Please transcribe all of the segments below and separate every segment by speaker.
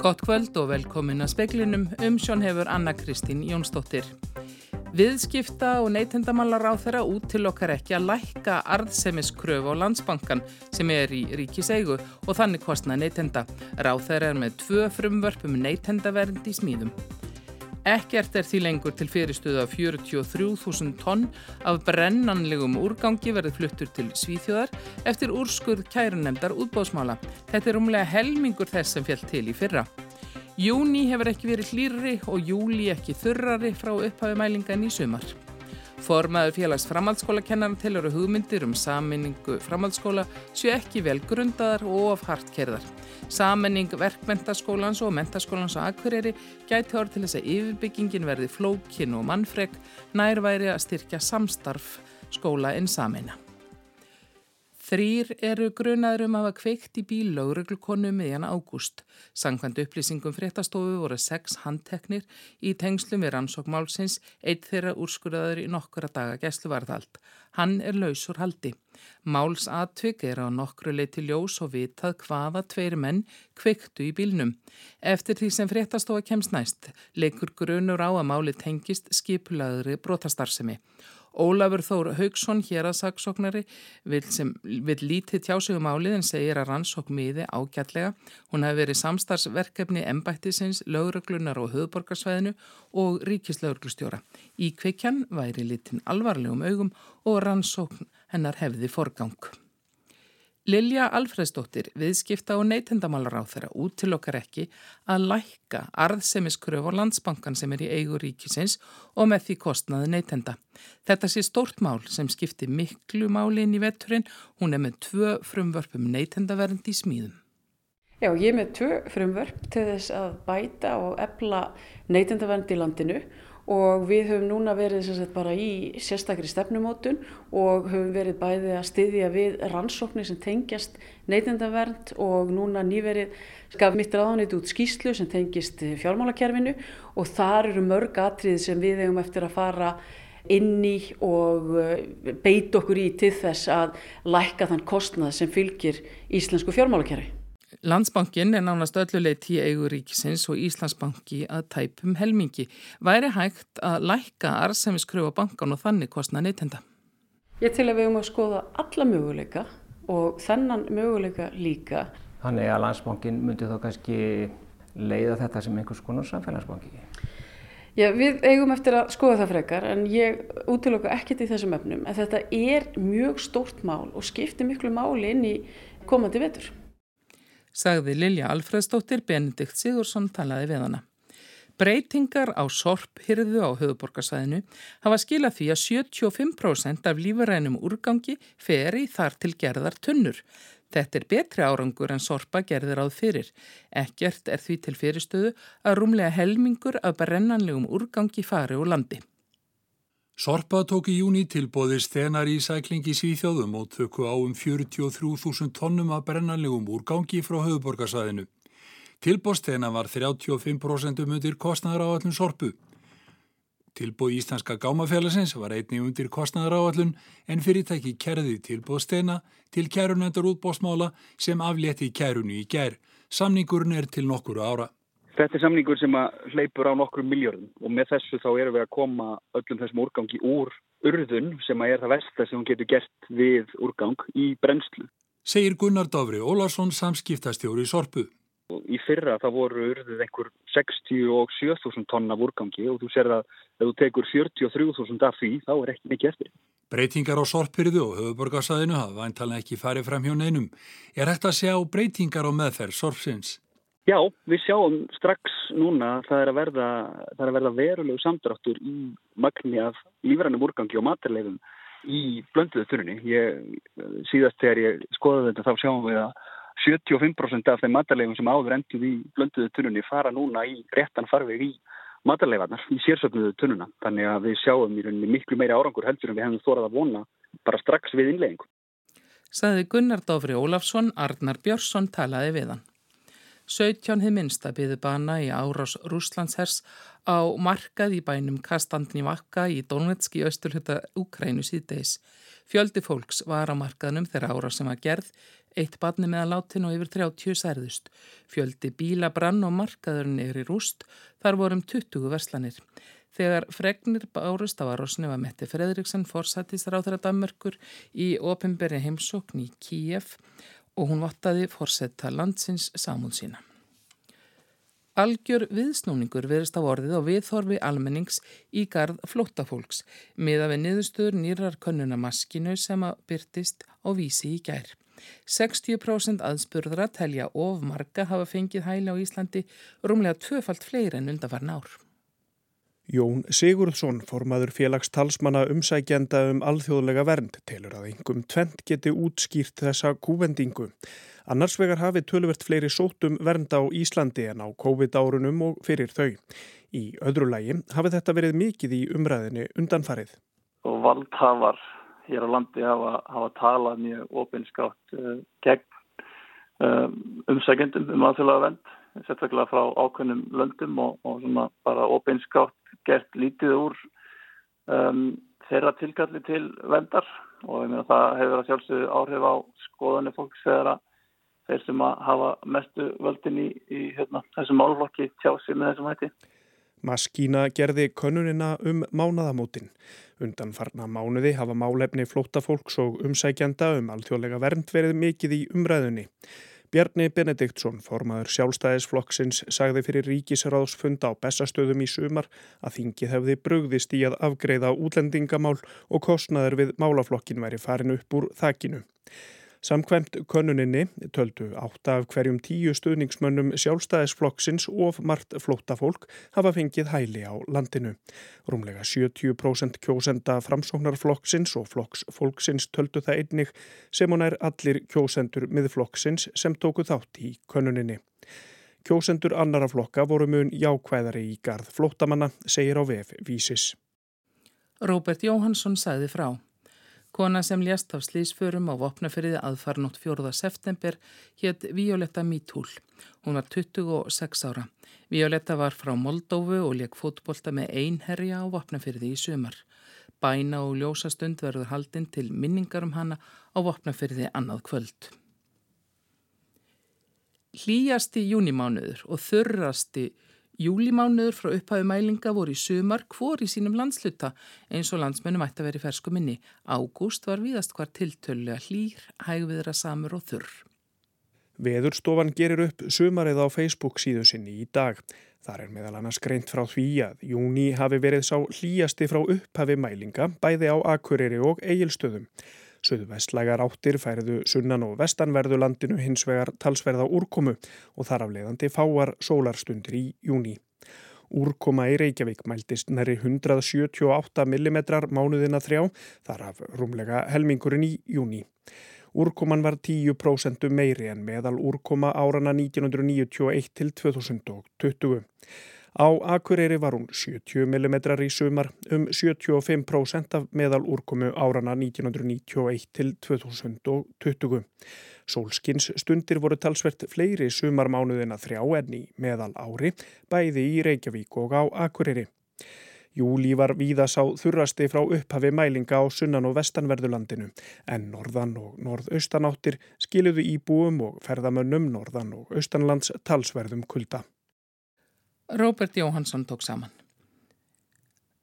Speaker 1: Gott kvöld og velkomin að speklinum um sjón hefur Anna Kristín Jónsdóttir. Viðskipta og neytendamallar á þeirra út til okkar ekki að lækka arðsemiskröfu á landsbankan sem er í ríkiseigu og þannig kostna neytenda. Ráð þeirra er með tvö frumvörpum neytendavernd í smíðum. Ekkert er því lengur til fyrirstuða 43.000 tonn af brennanlegum úrgangi verið fluttur til Svíþjóðar eftir úrskurð kærunemdar útbóðsmála. Þetta er umlega helmingur þess sem fjall til í fyrra. Júni hefur ekki verið hlýrri og júli ekki þurrari frá upphafi mælinga en í sumar. Formaður félags framhaldsskólakennar telur hugmyndir um saminningu framhaldsskóla séu ekki vel grundaðar og of hartkerðar. Saminning verkmentaskólans og mentaskólans á Akureyri gæti orð til þess að yfirbyggingin verði flókin og mannfreg nærværi að styrkja samstarf skóla en samina. Þrýr eru grunaður um að hafa kveikt í bíl lauruglukonu miðjan ágúst. Sangkvæmt upplýsingum fréttastofu voru sex handteknir í tengslum við rannsókmálsins, eitt þeirra úrskurðaður í nokkura daga gæsluvarðald. Hann er lausur haldi. Máls atvik er á nokkru leiti ljós og vitað hvaða tveir menn kveiktu í bílnum. Eftir því sem fréttastofa kemst næst, leikur grunur á að máli tengist skipulaðri brotastarsemi. Ólafur Þór Haugsson, hér að saksóknari, vil, vil lítið tjásugum álið en segir að rannsók miði ágætlega. Hún hefði verið samstarfsverkefni embættisins, lögreglunar og höfðborgarsvæðinu og ríkislauglustjóra. Í kveikjan væri litin alvarlegum augum og rannsókn hennar hefði forgang. Lilja Alfredsdóttir, viðskipta og neytendamálar á þeirra út til okkar ekki að lækka arðsemiskröf á landsbankan sem er í eigu ríkisins og með því kostnaði neytenda. Þetta sé stórt mál sem skipti miklu máli inn í vetturinn. Hún er með tvö frumvörpum neytendavernd í smíðum.
Speaker 2: Já, ég er með tvö frumvörp til þess að bæta og ebla neytendavernd í landinu og við höfum núna verið sagt, bara í sérstakri stefnumótun og höfum verið bæði að styðja við rannsóknir sem tengjast neytendavernd og núna nýverið gaf mitt ráðanit út skýslu sem tengist fjármálakerfinu og þar eru mörg atrið sem við hefum eftir að fara inn í og eh, beit okkur í til þess að lækka þann kostnað sem fylgir íslensku fjármálakerfi.
Speaker 1: Landsbankin er nánast öllulegt í eiguríkisins og Íslandsbanki að tæpum helmingi. Væri hægt að lækka arðsæmiskröfu á bankan og þannig kostna neytenda?
Speaker 2: Ég til að við höfum að skoða alla möguleika og þennan möguleika líka.
Speaker 3: Þannig að Landsbankin myndi þá kannski leiða þetta sem einhvers konar samfélagsbanki?
Speaker 2: Já, við eigum eftir að skoða það frekar en ég útiloka ekkert í þessum efnum en þetta er mjög stórt mál og skiptir miklu máli inn í komandi vetur
Speaker 1: sagði Lilja Alfredsdóttir, Benedikt Sigursson talaði við hana. Breytingar á sorphyrðu á höfuborgarsvæðinu hafa skilað því að 75% af lífarænum úrgangi feri þar til gerðar tunnur. Þetta er betri árangur en sorpa gerðir áð fyrir. Ekkert er því til fyrirstöðu að rúmlega helmingur af brennanlegum úrgangi fari úr landi.
Speaker 4: Sorpa tók í júni tilbóði stenar í sæklingi Svíþjóðum og tökku á um 43.000 tonnum af brennanlegum úrgangi frá höfuborgarsæðinu. Tilbóðstena var 35% um undir kostnæðar á allum sorpu. Tilbóð Íslandska gámafélagsins var einnig undir kostnæðar á allum en fyrirtæki kerði tilbóðstena til kærunendar útbóðsmála sem aflétti kærunu í gær. Samningurinn er til nokkuru ára.
Speaker 5: Þetta er samningur sem hleypur á nokkrum miljörðum og með þessu þá erum við að koma öllum þessum úrgangi úr urðun sem er það versta sem hún getur gert við úrgang í brennslu.
Speaker 4: Segir Gunnar Dófri Ólarsson samskiptastjóri í Sorpu.
Speaker 5: Í fyrra það voru urðuð einhver 60 og 7000 tonna úrgangi og þú ser að ef þú tekur 43.000 af því þá er ekki mikið eftir.
Speaker 4: Breytingar á sorpyrðu og höfuborgarsæðinu hafa vantalega ekki farið fram hjá neinum. Er hægt að sjá breytingar á meðferð sorpsins?
Speaker 5: Já, við sjáum strax núna það er að verða, er að verða verulegu samdráttur í magni af lífrænum úrgangi og maturleifum í blönduðu þurrunni. Síðast þegar ég skoða þetta þá sjáum við að 75% af þeim maturleifum sem áður endur í blönduðu þurrunni fara núna í réttan farveg í maturleifarnar, í sérsöfnuðu þurruna. Þannig að við sjáum í rauninni miklu meiri árangur heldur en við hefum þórað að vona bara strax við innleggingu.
Speaker 1: Saði Gunnar Dófri Ólafsson, Arnar Björnsson talaði við hann. 17 hið minnsta byðu bana í árás Rúslandshers á markað í bænum Kastandnivakka í Donetski austurhuta Ukrænu síðdeis. Fjöldi fólks var á markaðnum þegar árás sem að gerð, eitt barni meðan látin og yfir 30 særðust. Fjöldi bíla brann og markaðurinn er í rúst, þar vorum 20 verslanir. Þegar fregnir bárust á Arosni var Mette Fredriksson forsættisra á þeirra Danmörkur í ofinberi heimsókn í Kíef og hún vottaði fórsetta landsins samúð sína. Algjör viðsnúningur verist á orðið og viðþorfi almennings í garð flóttafólks með að við niðurstöður nýrar könnunamaskinu sem að byrtist á vísi í gær. 60% aðspurðra telja of marga hafa fengið hæli á Íslandi rúmlega tvöfalt fleiri en undarfarn ár.
Speaker 6: Jón Sigurðsson, formaður félagstalsmanna umsækjenda um alþjóðlega vernd, telur að engum tvent geti útskýrt þessa kúvendingu. Annars vegar hafi tölvert fleiri sótum vernd á Íslandi en á COVID-árunum og fyrir þau. Í öðru lægi hafi þetta verið mikið í umræðinni undanfarið.
Speaker 7: Og valdhafar hér á landi hafa, hafa talað mjög ofinskátt uh, gegn uh, umsækjendum um alþjóðlega vernd sérstaklega frá ákveðnum löndum og, og svona bara opinskátt gert lítið úr um, þeirra tilkalli til vendar og ég meina það hefur að sjálfsögðu áhrif á skoðanir fólks að þeir sem að hafa mestu völdin í, í hérna, þessum málflokki tjási með þessum hætti.
Speaker 6: Maskína gerði konunina um mánaðamótin. Undan farna mánuði hafa málefni flótafólks og umsækjanda um alþjóðlega vernd verið mikið í umræðunni. Bjarni Benediktsson, formaður sjálfstæðisflokksins, sagði fyrir ríkisráðsfund á bestastöðum í sumar að þingið hefði brugðist í að afgreiða útlendingamál og kostnaður við málaflokkin væri farin upp úr þakkinu. Samkvæmt könuninni töldu átta af hverjum tíu stuðningsmönnum sjálfstæðisflokksins of margt flóttafólk hafa fengið hæli á landinu. Rúmlega 70% kjósenda framsóknarflokksins og flokksfólksins töldu það einnig sem hún er allir kjósendur miðflokksins sem tóku þátt í könuninni. Kjósendur annara flokka voru mun jákvæðari í garð flóttamanna, segir á VF Vísis.
Speaker 1: Róbert Jóhansson sagði frá. Kona sem lést af slísförum á vopnafyrði aðfarnótt 4. september hétt Violetta Mítúl. Hún var 26 ára. Violetta var frá Moldófu og leik fótbolta með einherja á vopnafyrði í sumar. Bæna og ljósastund verður haldinn til minningar um hana á vopnafyrði annað kvöld. Hlýjasti júnimánuður og þurrasti Júlimánuður frá upphafi mælinga voru í sumar hvor í sínum landsluta eins og landsmennum ætti að vera í fersku minni. Ágúst var víðast hvar tiltölu að hlýr, hægviðra samur og þurr.
Speaker 6: Veðurstofan gerir upp sumarið á Facebook síðu sinni í dag. Þar er meðal annars greint frá því að júni hafi verið sá hlýjasti frá upphafi mælinga bæði á Akureyri og Egilstöðum. Suðvestlægar áttir færiðu sunnan og vestanverðu landinu hins vegar talsverða úrkomu og þar af leiðandi fáar sólarstundir í júni. Úrkoma í Reykjavík mæltist næri 178 mm mánuðina þrjá, þar af rúmlega helmingurinn í júni. Úrkoman var 10% meiri en meðal úrkoma árana 1991 til 2020. Á Akureyri var hún 70 mm í sumar um 75% af meðal úrkomu árana 1991 til 2020. Sólskins stundir voru talsvert fleiri sumarmánuðina þrjá enni meðal ári bæði í Reykjavík og á Akureyri. Júli var víðas á þurrasti frá upphafi mælinga á sunnan og vestanverðulandinu en norðan og norðaustanáttir skiluðu íbúum og ferðamönnum norðan og austanlands talsverðum kulda.
Speaker 1: Robert Jóhansson tók saman.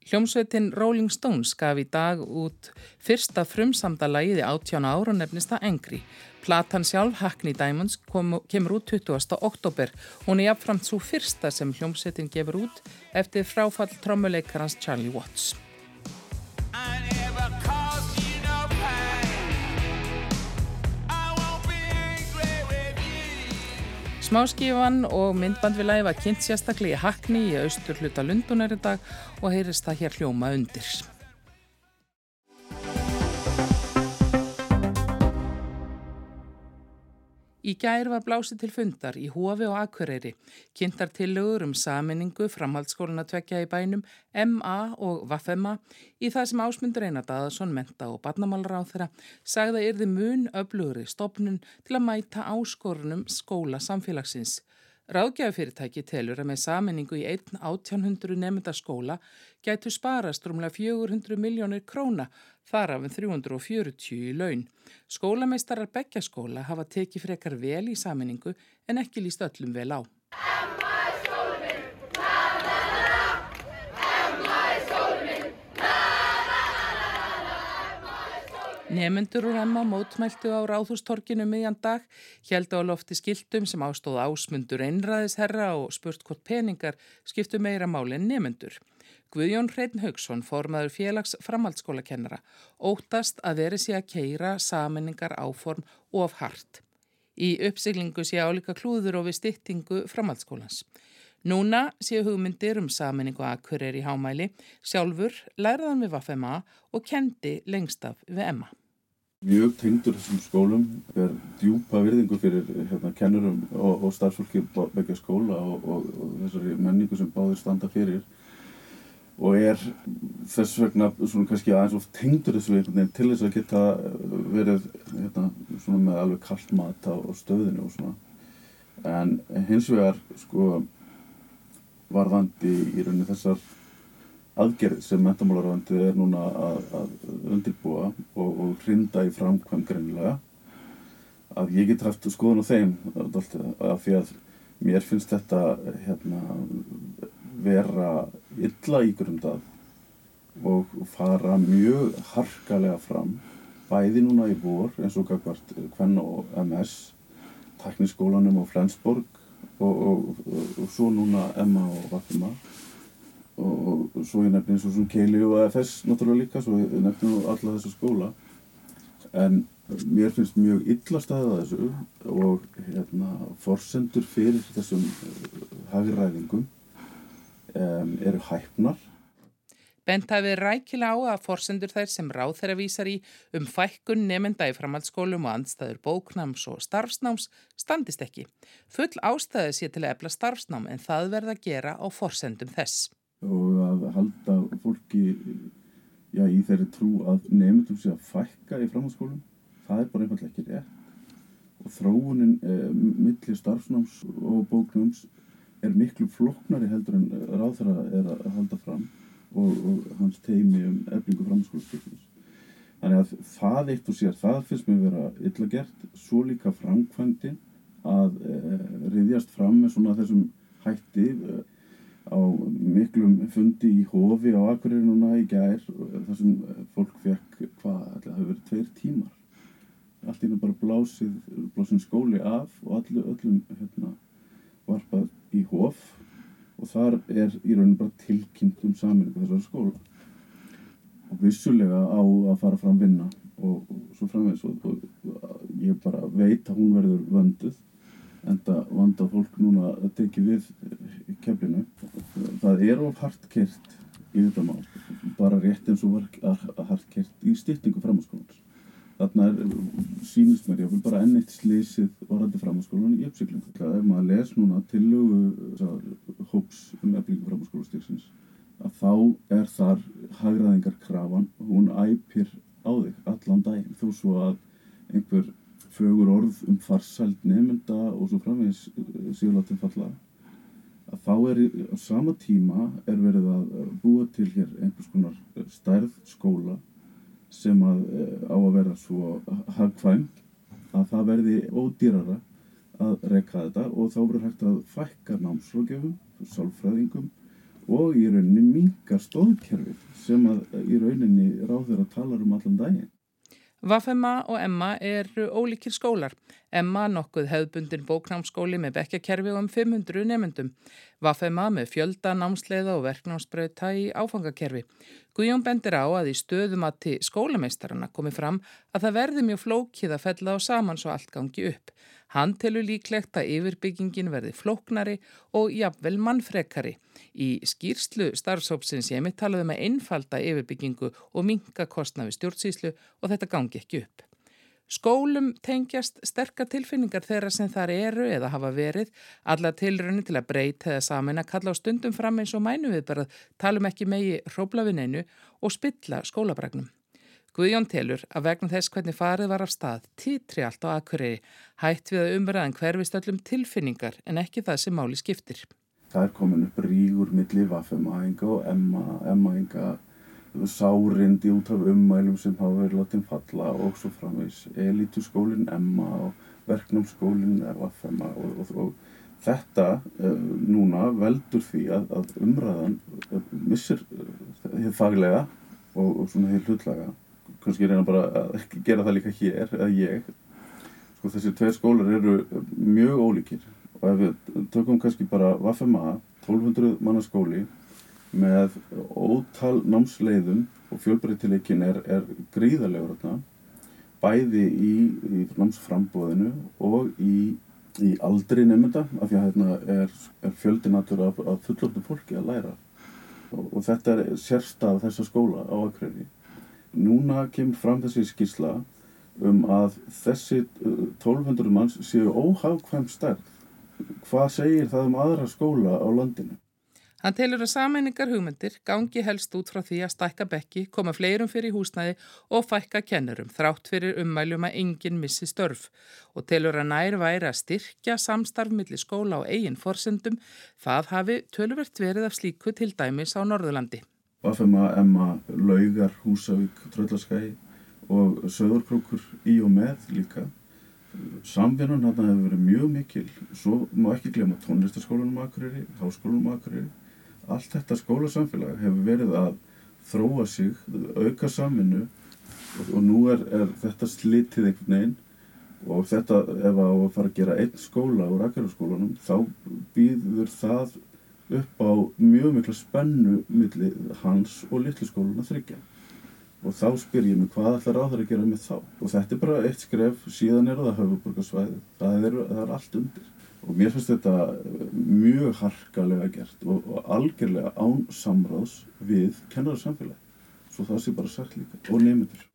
Speaker 1: Hljómsveitin Rolling Stones gaf í dag út fyrsta frumsamda lagiði áttjána ára og nefnist það Engri. Platan sjálf, Hackney Diamonds, kom, kemur út 20. oktober. Hún er jafnframt svo fyrsta sem hljómsveitin gefur út eftir fráfall trommuleikarans Charlie Watts. Smáskífan og myndband við læfa kynnt sérstaklega í Hakni í austur hluta Lundunar í dag og heyrist það hér hljóma undir. Í gær var blásið til fundar í Hófi og Akureyri, kynntar tillögur um saminningu framhaldsskóluna tvekja í bænum MA og VFMA í það sem ásmundur Einar Daðarsson, menta og barnamálur á þeirra, sagði að yrði mun öflugri stopnun til að mæta áskorunum skóla samfélagsins. Ráðgjafafyrirtæki telur að með saminningu í 1.800 nefnda skóla gætu sparast rúmlega 400 miljónir króna, þar af en 340 í laun. Skólameistarar Beggjaskóla hafa tekið frekar vel í saminningu en ekki líst öllum vel á. Nefnendur úr Emma mótmæltu á Ráðhústorkinu miðjan dag, heldu á lofti skiltum sem ástóð ásmundur einræðisherra og spurt hvort peningar skiptu meira máli en nefnendur. Guðjón Hreitn Haugsson, formaður félags framhaldsskólakennara, óttast að veri sé að keira saminningar áform of hart. Í uppsiglingu sé álíka klúður og við styttingu framhaldsskólans. Núna séu hugmyndir um saminningu akkurir í hámæli, sjálfur læraðan við Vafema og kendi lengst af við Emma.
Speaker 8: Mjög tengdur þessum skólum er djúpa virðingu fyrir hérna, kennurum og, og starfsfólki begja skóla og, og, og þessari menningu sem báðir standa fyrir. Og er þess vegna svona kannski aðeins of tengdur þessu einhvern veginn til þess að geta verið hérna, svona með alveg kallt mat á stöðinu og svona. En hins vegar sko varðandi í rauninni þessar aðgerð sem metamálarvandi er núna að, að undirbúa og, og hrinda í framkvæm greinlega að ég get haft skoðun á þeim af því að mér finnst þetta hérna, vera illa ígrundað og fara mjög harkalega fram bæði núna í vor eins og gagvart Kvenn og MS Tekniskólanum og Flensborg og, og, og svo núna Emma og Vatnuma og svo ég nefnir eins og svona Keili og AFS náttúrulega líka, svo ég nefnir alla þessu skóla. En mér finnst mjög illa staðið að þessu og hérna forsendur fyrir þessum hafiræðingum um, eru hæfnar
Speaker 1: Bent hafi rækilega á að forsendur þær sem ráð þeirra vísar í um fækkun nefnda í framhaldsskólum og andstæður bóknáms og starfsnáms standist ekki. Full ástæði sé til að efla starfsnám en það verða að gera á forsendum þess.
Speaker 8: Og að halda fólki já, í þeirri trú að nefndum sé að fækka í framhaldsskólum, það er bara einfallega ekki rétt. Og þróunin eh, millir starfsnáms og bóknáms er miklu floknari heldur en ráð þeirra er að halda fram og, og hans teimi um eflingu framskólastöknus. Þannig að það eitt og sér, það finnst mér vera illa gert, svo líka framkvæmdinn að e, riðjast fram með svona þessum hætti e, á miklum fundi í hofi á Akureyri núna í gær þar sem fólk fekk hvað, það hefur verið tveir tímar. Allt ínum bara blásið, blásið skóli af og allu, öllum hérna, varpað í hof og þar er í rauninu bara tilkynnt um saminningu þessari skóla. Og vissulega á að fara fram vinna og, og svo framvegs og, og ég bara veit að hún verður vönduð en það vanda fólk núna að teki við keflinu. Það er of hartkert í þetta mál. Bara rétt eins og var hartkert í styrtingu framhanskólans þarna er, sínist mér, ég vil bara ennitt slísið orðandi framhanskólan í uppsyklingu. Ef maður les núna tillögu hóps um eflingu framhanskólastyrksins að þá er þar hagraðingarkrafan, hún æpir á þig allan daginn. Þó svo að einhver fögur orð um farsælt nefnda og svo framvegis eh, síðláttinn falla að þá er á sama tíma er verið að búa til hér einhvers konar stærð skóla sem að, eh, á að vera svo hagkvæm að það verði ódýrara að rekka þetta og þá verður hægt að fækka námslókjöfum, sálfræðingum og í rauninni minga stóðkerfið sem að í rauninni ráður að tala um allan daginn.
Speaker 1: Vafema og Emma eru ólíkir skólar. Emma nokkuð hefðbundin bóknámsskóli með bekkjakerfi um 500 nefndum. Vafema með fjölda námsleiða og verknámsbreyta í áfangakerfi. Guðjón bendir á að í stöðumatti skólameistarana komi fram að það verði mjög flókið að fella á saman svo allt gangi upp. Hann telur líklegt að yfirbyggingin verði flóknari og jafnvel mannfrekari. Í skýrslu starfsópsins ég mitt talaði með um einfalda yfirbyggingu og minga kostnafi stjórnsýslu og þetta gangi ekki upp. Skólum tengjast sterkar tilfinningar þeirra sem þar eru eða hafa verið, alla tilrönu til að breyta eða samin að kalla á stundum fram eins og mænu við bara talum ekki megi hróblafineinu og spilla skólabragnum. Guðjón telur að vegna þess hvernig farið var af stað títri allt á Akureyri hætt við að umræðan hverfist öllum tilfinningar en ekki það sem máli skiptir.
Speaker 8: Það er komin upp rígur milli vaffemæðinga og emmaðinga sárindi út af ummælum sem hafa verið látið falla og svo framvegs elituskólinn emma og verknámsskólinn er vaffema og, og, og þetta uh, núna veldur því að, að umræðan uh, missir uh, faglega og, og svona hér hlutlaga kannski reyna bara að gera það líka hér eða ég. Sko þessi tveir skólar eru mjög ólíkir. Og ef við tökum kannski bara Vafema 1200 mannaskóli með ótal námsleiðum og fjölbreytileikin er, er gríðarlegur þarna bæði í, í námsframbóðinu og í, í aldri nefnda af því að hérna er, er fjöldinatur af, af fullortu fólki að læra. Og, og þetta er sérstað þessa skóla á Akureyri núna kemur fram þessi skísla um að þessi 1200 uh, manns séu óhagkvæm stærð. Hvað segir það um aðra skóla á landinu?
Speaker 1: Hann telur að sameiningar hugmyndir gangi helst út frá því að stækka bekki, koma fleirum fyrir húsnæði og fækka kennurum þrátt fyrir ummæljum að enginn missi störf og telur að nær væri að styrkja samstarf millir skóla og eigin forsendum það hafi tölvert verið af slíku til dæmis á Norðurlandi.
Speaker 8: Vafema, Emma, Laugar, Húsavík, Tröllaskæi og Söðurkrókur í og með líka. Samvinnan hann hefur verið mjög mikil. Svo má ekki glemja tónlistaskólanum Akureyri, háskólanum Akureyri. Allt þetta skólasamfélag hefur verið að þróa sig, auka samvinnu og, nú er, er þetta slitið einhvern veginn og þetta ef að fara að gera einn skóla úr Akureyraskólanum þá býður það upp á mjög mikla spennu millir hans og litluskóluna þryggja og þá spyr ég mig hvað ætlar þeirra að gera með þá? Og þetta er bara eitt skref síðan er það höfuburgarsvæði það, það er allt undir. Og mér finnst þetta mjög harkalega gert og, og algjörlega án samráðs við kennararsamfélagi svo það sé bara sagt líka. Og nefndur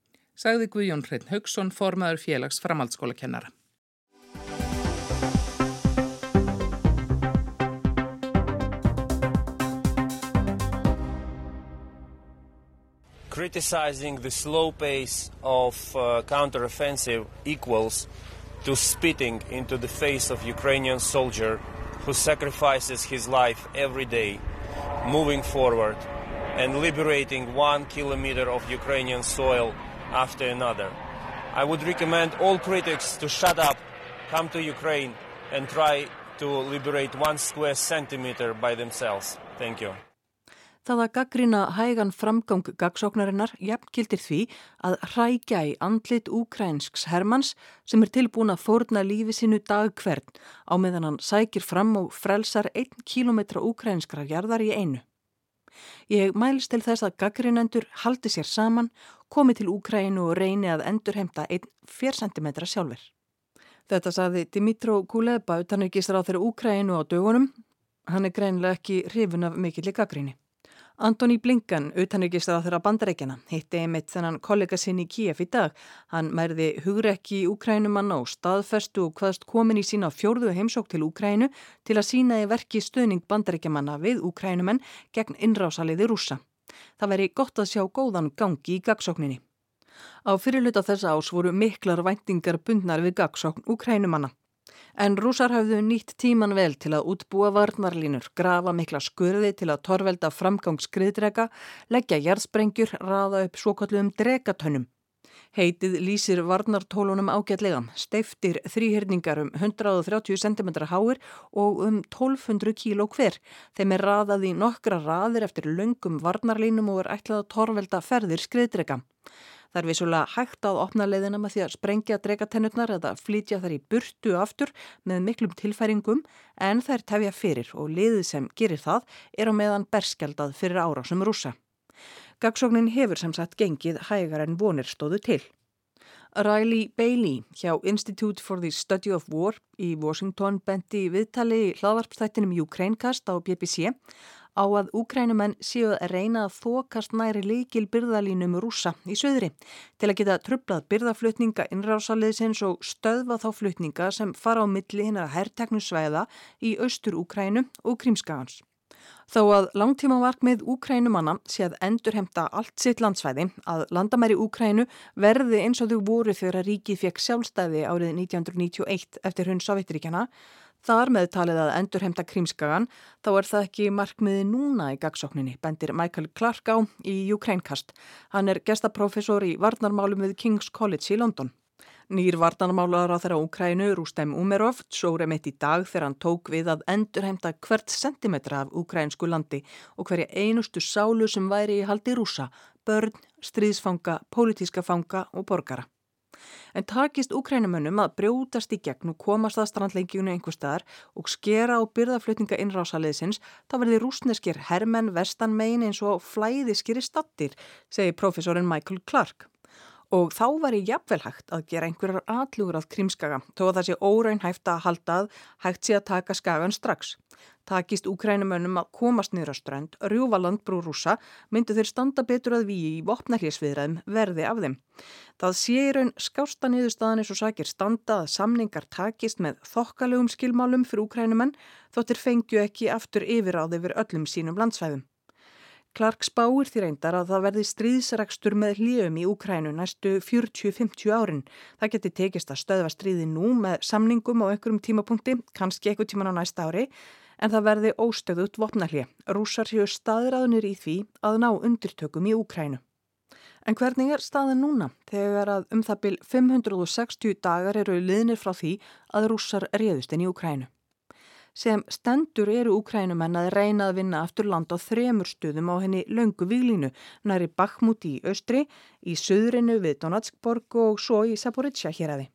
Speaker 1: Sagði Guðjón Hrein Haugsson formaður félags framhaldsskóla kennara
Speaker 9: criticizing the slow pace of uh, counteroffensive equals to spitting into the face of Ukrainian soldier who sacrifices his life every day, moving forward and liberating one kilometer of Ukrainian soil after another. I would recommend all critics to shut up, come to Ukraine and try to liberate one square centimeter by themselves. Thank you.
Speaker 10: Það að gaggrina hægan framgang gagsóknarinnar jafnkildir því að hrækja í andlit úkrænsks Hermanns sem er tilbúin að fórna lífi sinu dag hvern á meðan hann sækir fram og frelsar einn kílometra úkrænskra jarðar í einu. Ég mælst til þess að gaggrinendur haldi sér saman, komi til Úkrænu og reyni að endurheimta einn fér centimetra sjálfur. Þetta saði Dimitró Kuleba utan ekki stráð þeirra Úkrænu á dögunum. Hann er greinlega ekki hrifun af mikill í gaggrinni. Antoni Blinkan, utanrikiðstar á þeirra bandarækjana, hitti einmitt þennan kollega sinn í Kíef í dag. Hann mærði hugrekki í Úkrænumanna og staðferstu og hvaðst komin í sína fjórðu heimsók til Úkrænu til að sína í verki stöðning bandarækjamanna við Úkrænumenn gegn innrásaliði rúsa. Það veri gott að sjá góðan gangi í gagsókninni. Á fyrirluta þessa ás voru miklar væntingar bundnar við gagsókn Úkrænumanna. En rúsar hafðu nýtt tíman vel til að útbúa varnarlínur, grafa mikla skurði til að torvelda framgang skriðdrega, leggja jærðsprengjur, raða upp svokalluðum dregatönnum. Heitið lýsir varnartólunum ágætlega, steiftir þrýhyrningar um 130 cm háir og um 1200 kíló hver. Þeim er raðað í nokkra raðir eftir löngum varnarlínum og er ætlað að torvelda ferðir skriðdrega. Það er vissulega hægt að opna leiðina með því að sprengja dregatennurnar eða flytja þar í burtu aftur með miklum tilfæringum en er tefja fyrir og liðið sem gerir það er á meðan berskjaldað fyrir árásum rúsa. Gagsóknin hefur sem sagt gengið hægar en vonir stóðu til. Riley Bailey hjá Institute for the Study of War í Washington bendi viðtali hlaðvarpstættinum Ukrainecast á BBC á að úkrænumenn séu að reyna að þokast næri líkil byrðalínum rúsa í söðri til að geta trublað byrðaflutninga innrásaliðsins og stöðva þá flutninga sem fara á milli hinn að herrteknusvæða í austur Úkrænu og Krímskagans. Þó að langtímamarkmið Úkrænumanna sé að endurhemta allt sitt landsvæði að landamæri Úkrænu verði eins og þau voru þegar ríkið fekk sjálfstæði árið 1991 eftir hunn Sovjetríkjana, þar með talið að endurhemta krímskagan, þá er það ekki markmiði núna í gagsókninni, bendir Michael Clark á í Ukrænkast. Hann er gestaprofessor í varnarmálum við King's College í London. Nýr varnarmálar á þeirra Úkrænu, Rústem Umerov, sóri mitt í dag þegar hann tók við að endurheimta hvert sentimetra af úkrænsku landi og hverja einustu sálu sem væri í haldi rúsa, börn, stríðsfanga, pólitíska fanga og borgara. En takist úkrænumönnum að brjótast í gegn og komast að strandlengjunu einhver staðar og skera á byrðaflutninga innrásaliðsins, þá verði rúsneskir hermenn vestan megin eins og flæðiskiri stattir, segi profesorinn Michael Clark og þá var ég jafnvel hægt að gera einhverjar atlugur að krímskaga þó að það sé óraun hægt að halda að hægt sé að taka skagan strax. Takist úkrænumönnum að komast niður á strand, rjúfa landbrú rúsa, myndu þeir standa betur að við í vopnarhésviðræðum verði af þeim. Það sé í raun skásta niðurstaðan eins og sakir standa að samningar takist með þokkalegum skilmálum fyrir úkrænumenn þóttir fengju ekki aftur yfir öllum sínum landsvæðum. Clark spáir því reyndar að það verði stríðsregstur með hljöfum í Úkrænu næstu 40-50 árin. Það geti tekist að stöðva stríði nú með samningum á einhverjum tímapunkti, kannski einhver tíman á næsta ári, en það verði óstöðut vopnallið. Rússar séu staðræðunir í því að ná undirtökum í Úkrænu. En hvernig er staðin núna þegar að um það byl 560 dagar eru liðnir frá því að rússar réðust inn í Úkrænu? Sem stendur eru úkrænumenn að reyna að vinna aftur land á þremur stuðum á henni löngu výlínu, næri Bakhmut í austri, í söðrinu við Donatskborg og svo í Saporizja hér aði.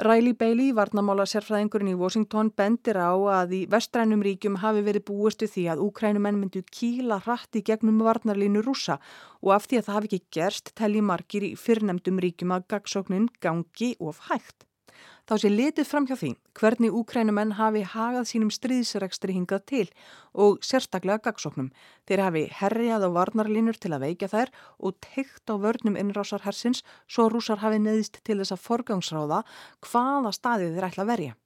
Speaker 10: Riley Bailey, varnamála sérfræðingurinn í Washington, bendir á að í vestrænum ríkjum hafi verið búistu því að úkrænumenn myndu kíla hratti gegnum varnarlínu rúsa og af því að það hafi ekki gerst telli margir í fyrrnemdum ríkjum að gagsóknin gangi of hægt. Þá sé litið fram hjá því hvernig úkrænumenn hafi hagað sínum stríðsregstri hingað til og sérstaklega gagsóknum. Þeir hafi herjað á varnarlínur til að veikja þær og teikt á vörnum innrásarhersins svo rúsar hafi neðist til þess að forgangsráða hvaða staðið þeir ætla að verja.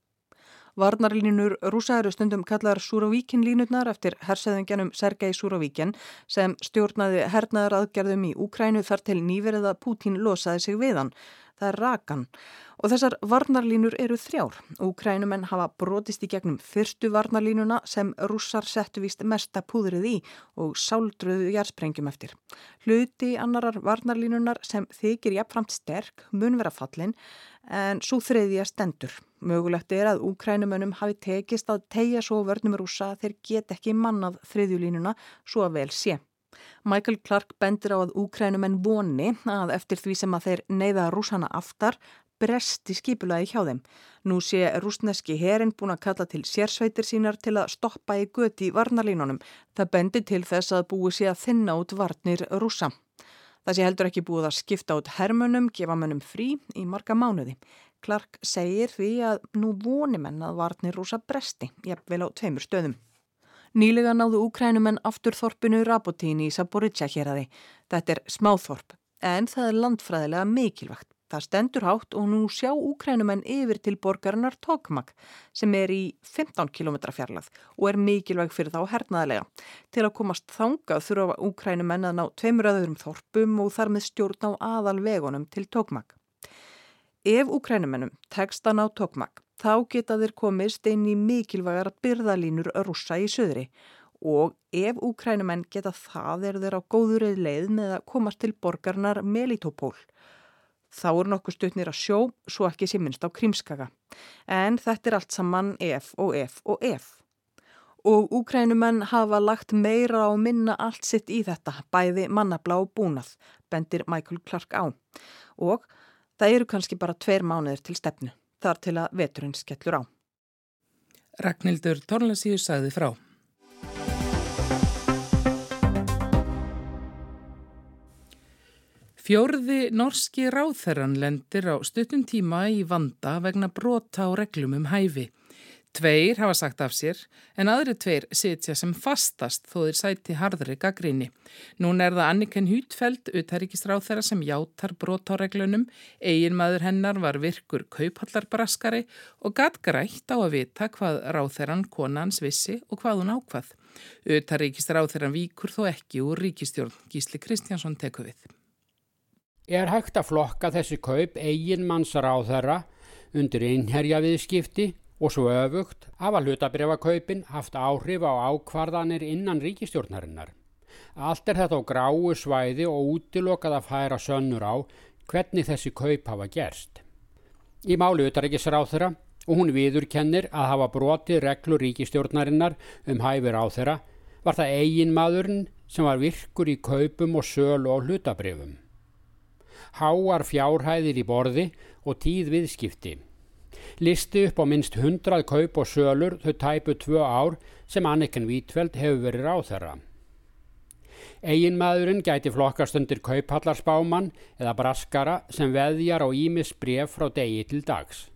Speaker 10: Varnarlínur rúsa eru stundum kallar Súravíkin línutnar eftir hersöðingjanum Sergei Súravíkin sem stjórnaði hernaðar aðgerðum í Úkrænu þar til nýverið að Pútín losaði sig við hann það er rakan. Og þessar varnarlínur eru þrjár. Úkrænumenn hafa brotist í gegnum fyrstu varnarlínuna sem rússar settu vist mesta púðrið í og sáldruðu jærsprengjum eftir. Hluti annarar varnarlínunar sem þykir jafnframt sterk mun vera fallin en svo þriðja stendur. Mögulegt er að úkrænumönnum hafi tekist að tegja svo vörnum rúsa þeir get ekki mannað þriðjulínuna svo að vel sé. Michael Clark bendir á að úkrænumenn voni að eftir því sem að þeir neyða rúsana aftar bresti skipulaði hjá þeim. Nú sé rúsneski herin búin að kalla til sérsveitir sínar til að stoppa í göti varnarlínunum. Það bendir til þess að búi sé að þinna út varnir rúsa. Það sé heldur ekki búið að skipta út hermunum, gefa mönnum frí í marga mánuði. Clark segir því að nú voni menn að varnir rúsa bresti, jafnvel á tveimur stöðum. Nýlega náðu úkrænumenn aftur þorpinu Rabotín í Saboritsa hér aði. Þetta er smáþorp, en það er landfræðilega mikilvægt. Það stendur hátt og nú sjá úkrænumenn yfir til borgarinnar Tokmak sem er í 15 km fjarlað og er mikilvæg fyrir þá hernaðlega. Til að komast þangað þurfa úkrænumenn að ná tveimur öðrum þorpum og þar með stjórn á aðal vegunum til Tokmak. Ef úkrænumennum tekst að ná Tokmak þá geta þeir komist inn í mikilvægar byrðalínur rússa í söðri og ef úkrænumenn geta það er þeir á góðurið leið með að komast til borgarnar Melitopól. Þá er nokkuð stutnir að sjó, svo ekki sé minnst á krimskaka. En þetta er allt saman ef og ef og ef. Og úkrænumenn hafa lagt meira á minna allt sitt í þetta, bæði mannablá búnað, bendir Michael Clark á. Og það eru kannski bara tveir mánuðir til stefnu þar til að veturinn skellur á.
Speaker 1: Ragnhildur Torlasíu sagði frá. Fjórði norski ráþerran lendir á stuttum tíma í vanda vegna brota á reglum um hæfi. Tveir hafa sagt af sér en aðri tveir sitja sem fastast þó þeir sæti harðri gaggríni. Nún er það Anniken Hútfeld, utaríkistráð þeirra sem játar brot á reglunum, eigin maður hennar var virkur kauphallarbraskari og gatt grætt á að vita hvað ráð þeirran konans vissi og hvað hún ákvað. Utaríkistráð þeirran víkur þó ekki úr ríkistjórn. Gísli Kristjánsson teku við.
Speaker 11: Er hægt að flokka þessi kaup eigin manns ráð þeirra undir einherja viðskipti og svo öfugt hafa hlutabrefakaupin haft áhrif á ákvarðanir innan ríkistjórnarinnar. Allt er þetta á gráu svæði og útilokað að færa sönnur á hvernig þessi kaup hafa gerst. Í máli utaríkisráð þeirra og hún viðurkennir að hafa brotið reglur ríkistjórnarinnar um hæfir á þeirra var það eigin maðurinn sem var virkur í kaupum og sölu og hlutabrefum. Háar fjárhæðir í borði og tíð viðskipti listi upp á minst hundrað kaup og sölur þau tæpu tvö ár sem Anniken Vítveld hefur verið á þeirra. Eginmaðurinn gæti flokkast undir kauphallarsbáman eða braskara sem veðjar á Ímis bref frá degi til dags.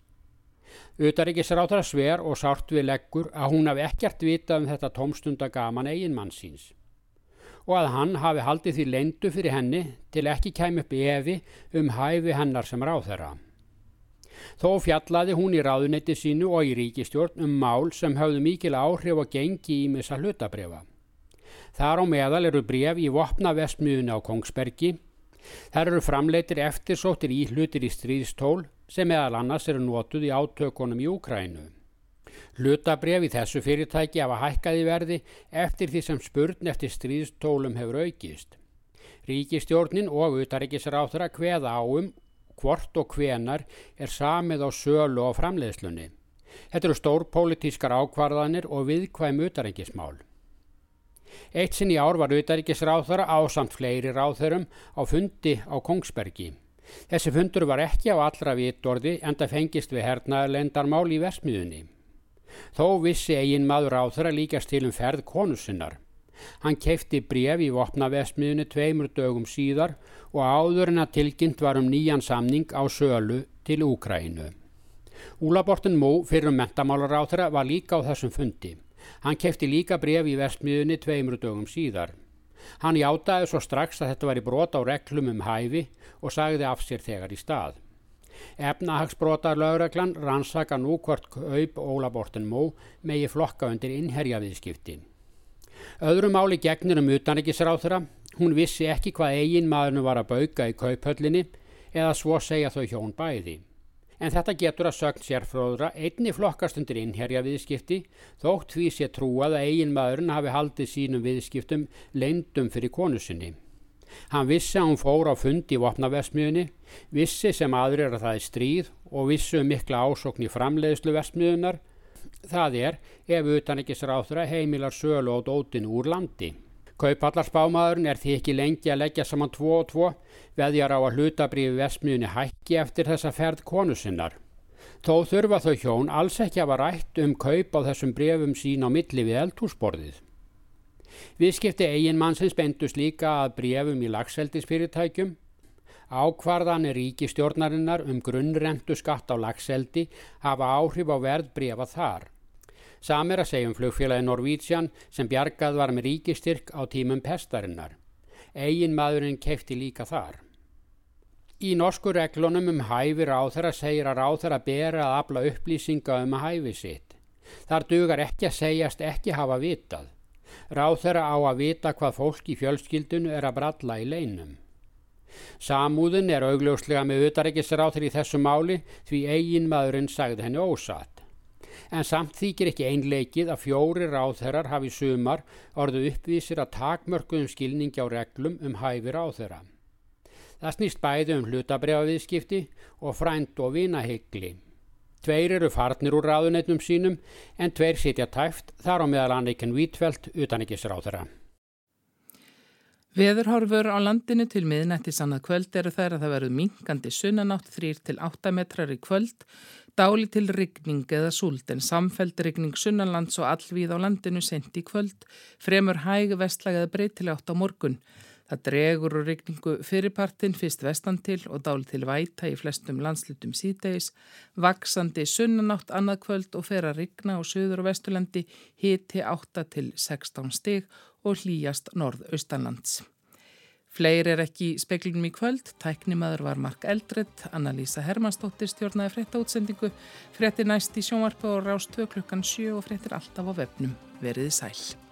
Speaker 11: Utaríkisrátra sver og sárt við leggur að hún hafi ekkert vita um þetta tómstundagaman eiginmann síns og að hann hafi haldið því leindu fyrir henni til ekki kæm upp efi um hæfi hennar sem ráð þeirra. Þó fjallaði hún í ráðunetti sínu og í ríkistjórn um mál sem hafðu mikil áhrif og gengi í missa hlutabrefa. Þar á meðal eru bref í vopna vestmiðuna á Kongsbergi. Þar eru framleitir eftirsóttir í hlutir í stríðstól sem meðal annars eru notuð í átökunum í Úkrænu. Hlutabref í þessu fyrirtæki hafa hækkaði verði eftir því sem spurn eftir stríðstólum hefur aukist. Ríkistjórnin og utaríkisráþra hveða áum hvort og hvenar er samið á sölu og framleiðslunni. Þetta eru stórpólitískar ákvarðanir og viðkvæm utarengismál. Eitt sinn í ár var utarengisráþara á samt fleiri ráþörum á fundi á Kongsbergi. Þessi fundur var ekki á allra vitorði en það fengist við hernaðarlendarmál í versmiðunni. Þó vissi eigin maður ráþara líkast til um ferð konusinnar. Hann keifti bref í vopnavesmiðinu tveimur dögum síðar og áður en að tilkynnt var um nýjan samning á sölu til Úkrænu. Úlabortin Mó fyrir um mentamálar á þeirra var líka á þessum fundi. Hann keifti líka bref í vestmiðunni tveimur dögum síðar. Hann játaði svo strax að þetta var í brot á reglum um hæfi og sagði af sér þegar í stað. Efnahagsbrotar lögreglan rannsaka nú hvort aup Ólabortin Mó megi flokka undir innherjaviðskipti. Öðru máli gegnir um utanrikisráþura, hún vissi ekki hvað eigin maðurnu var að bauka í kauphöllinni eða svo segja þau hjón bæði. En þetta getur að sögn sérfróðra einni flokkast undir innherja viðskipti þótt því sé trúað að eigin maðurinn hafi haldið sínum viðskiptum leindum fyrir konusinni. Hann vissi að hún fór á fund í vopnaversmiðunni, vissi sem aðrir að það er stríð og vissi um mikla ásokn í framleiðslu versmiðunar Það er ef utanrikisráþra heimilar sölu á dótin úr landi. Kaupallarsbámaðurinn er því ekki lengi að leggja saman tvo og tvo veðjar á að hlutabriði vesmiðunni hækki eftir þessa ferð konusinnar. Þó þurfa þau hjón alls ekki að vara rætt um kaup á þessum brefum sín á milli við eldhúsborðið. Viðskipti eigin mannsins bendust líka að brefum í lagseldisfyrirtækjum Ákvarðanir ríkistjórnarinnar um grunnrendu skatt á lagseldi hafa áhrif á verð brefa þar. Samir að segja um flugfélagi Norvítsjan sem bjargað var með ríkistyrk á tímum pestarinnar. Egin maðurinn kefti líka þar. Í norsku reglunum um hæfi ráþara segir að ráþara bera að afla upplýsinga um að hæfi sitt. Þar dugar ekki að segjast ekki hafa vitað. Ráþara á að vita hvað fólk í fjölskyldunu er að bralla í leinum. Samúðin er augljóslega með utarækisráþur í þessu máli því eigin maðurinn sagði henni ósatt. En samt þykir ekki einleikið að fjóri ráþherrar hafi sumar orðu uppvísir að takmörkuðum skilningi á reglum um hæfi ráþherra. Það snýst bæði um hlutabregaviðskipti og frænd og vinahyggli. Tveir eru farnir úr ráðunetnum sínum en tveir sitja tæft þar á meðal Anniken Vítfeld utanikisráþara.
Speaker 1: Veðurhorfur á landinu til miðnætti sannað kvöld eru þær að það verður minkandi sunnanátt 3-8 metrar í kvöld, dáli til rigning eða súld en samfeld rigning sunnanlands og allvíð á landinu sent í kvöld, fremur hæg vestlæg eða breytileg átt á morgun. Það dregur og regningu fyrirpartin fyrst vestan til og dál til væta í flestum landslutum síðdeis, vaksandi sunnanátt annað kvöld og fer að regna á söður og vesturlendi hiti 8 til 16 stig og hlýjast norð-austanlands. Fleir er ekki í speklinum í kvöld, tæknimaður var Mark Eldred, Anna-Lísa Hermannsdóttir stjórnaði frétta útsendingu, frétti næst í sjónvarpa og rást 2 klukkan 7 og fréttir alltaf á vefnum. Veriði sæl.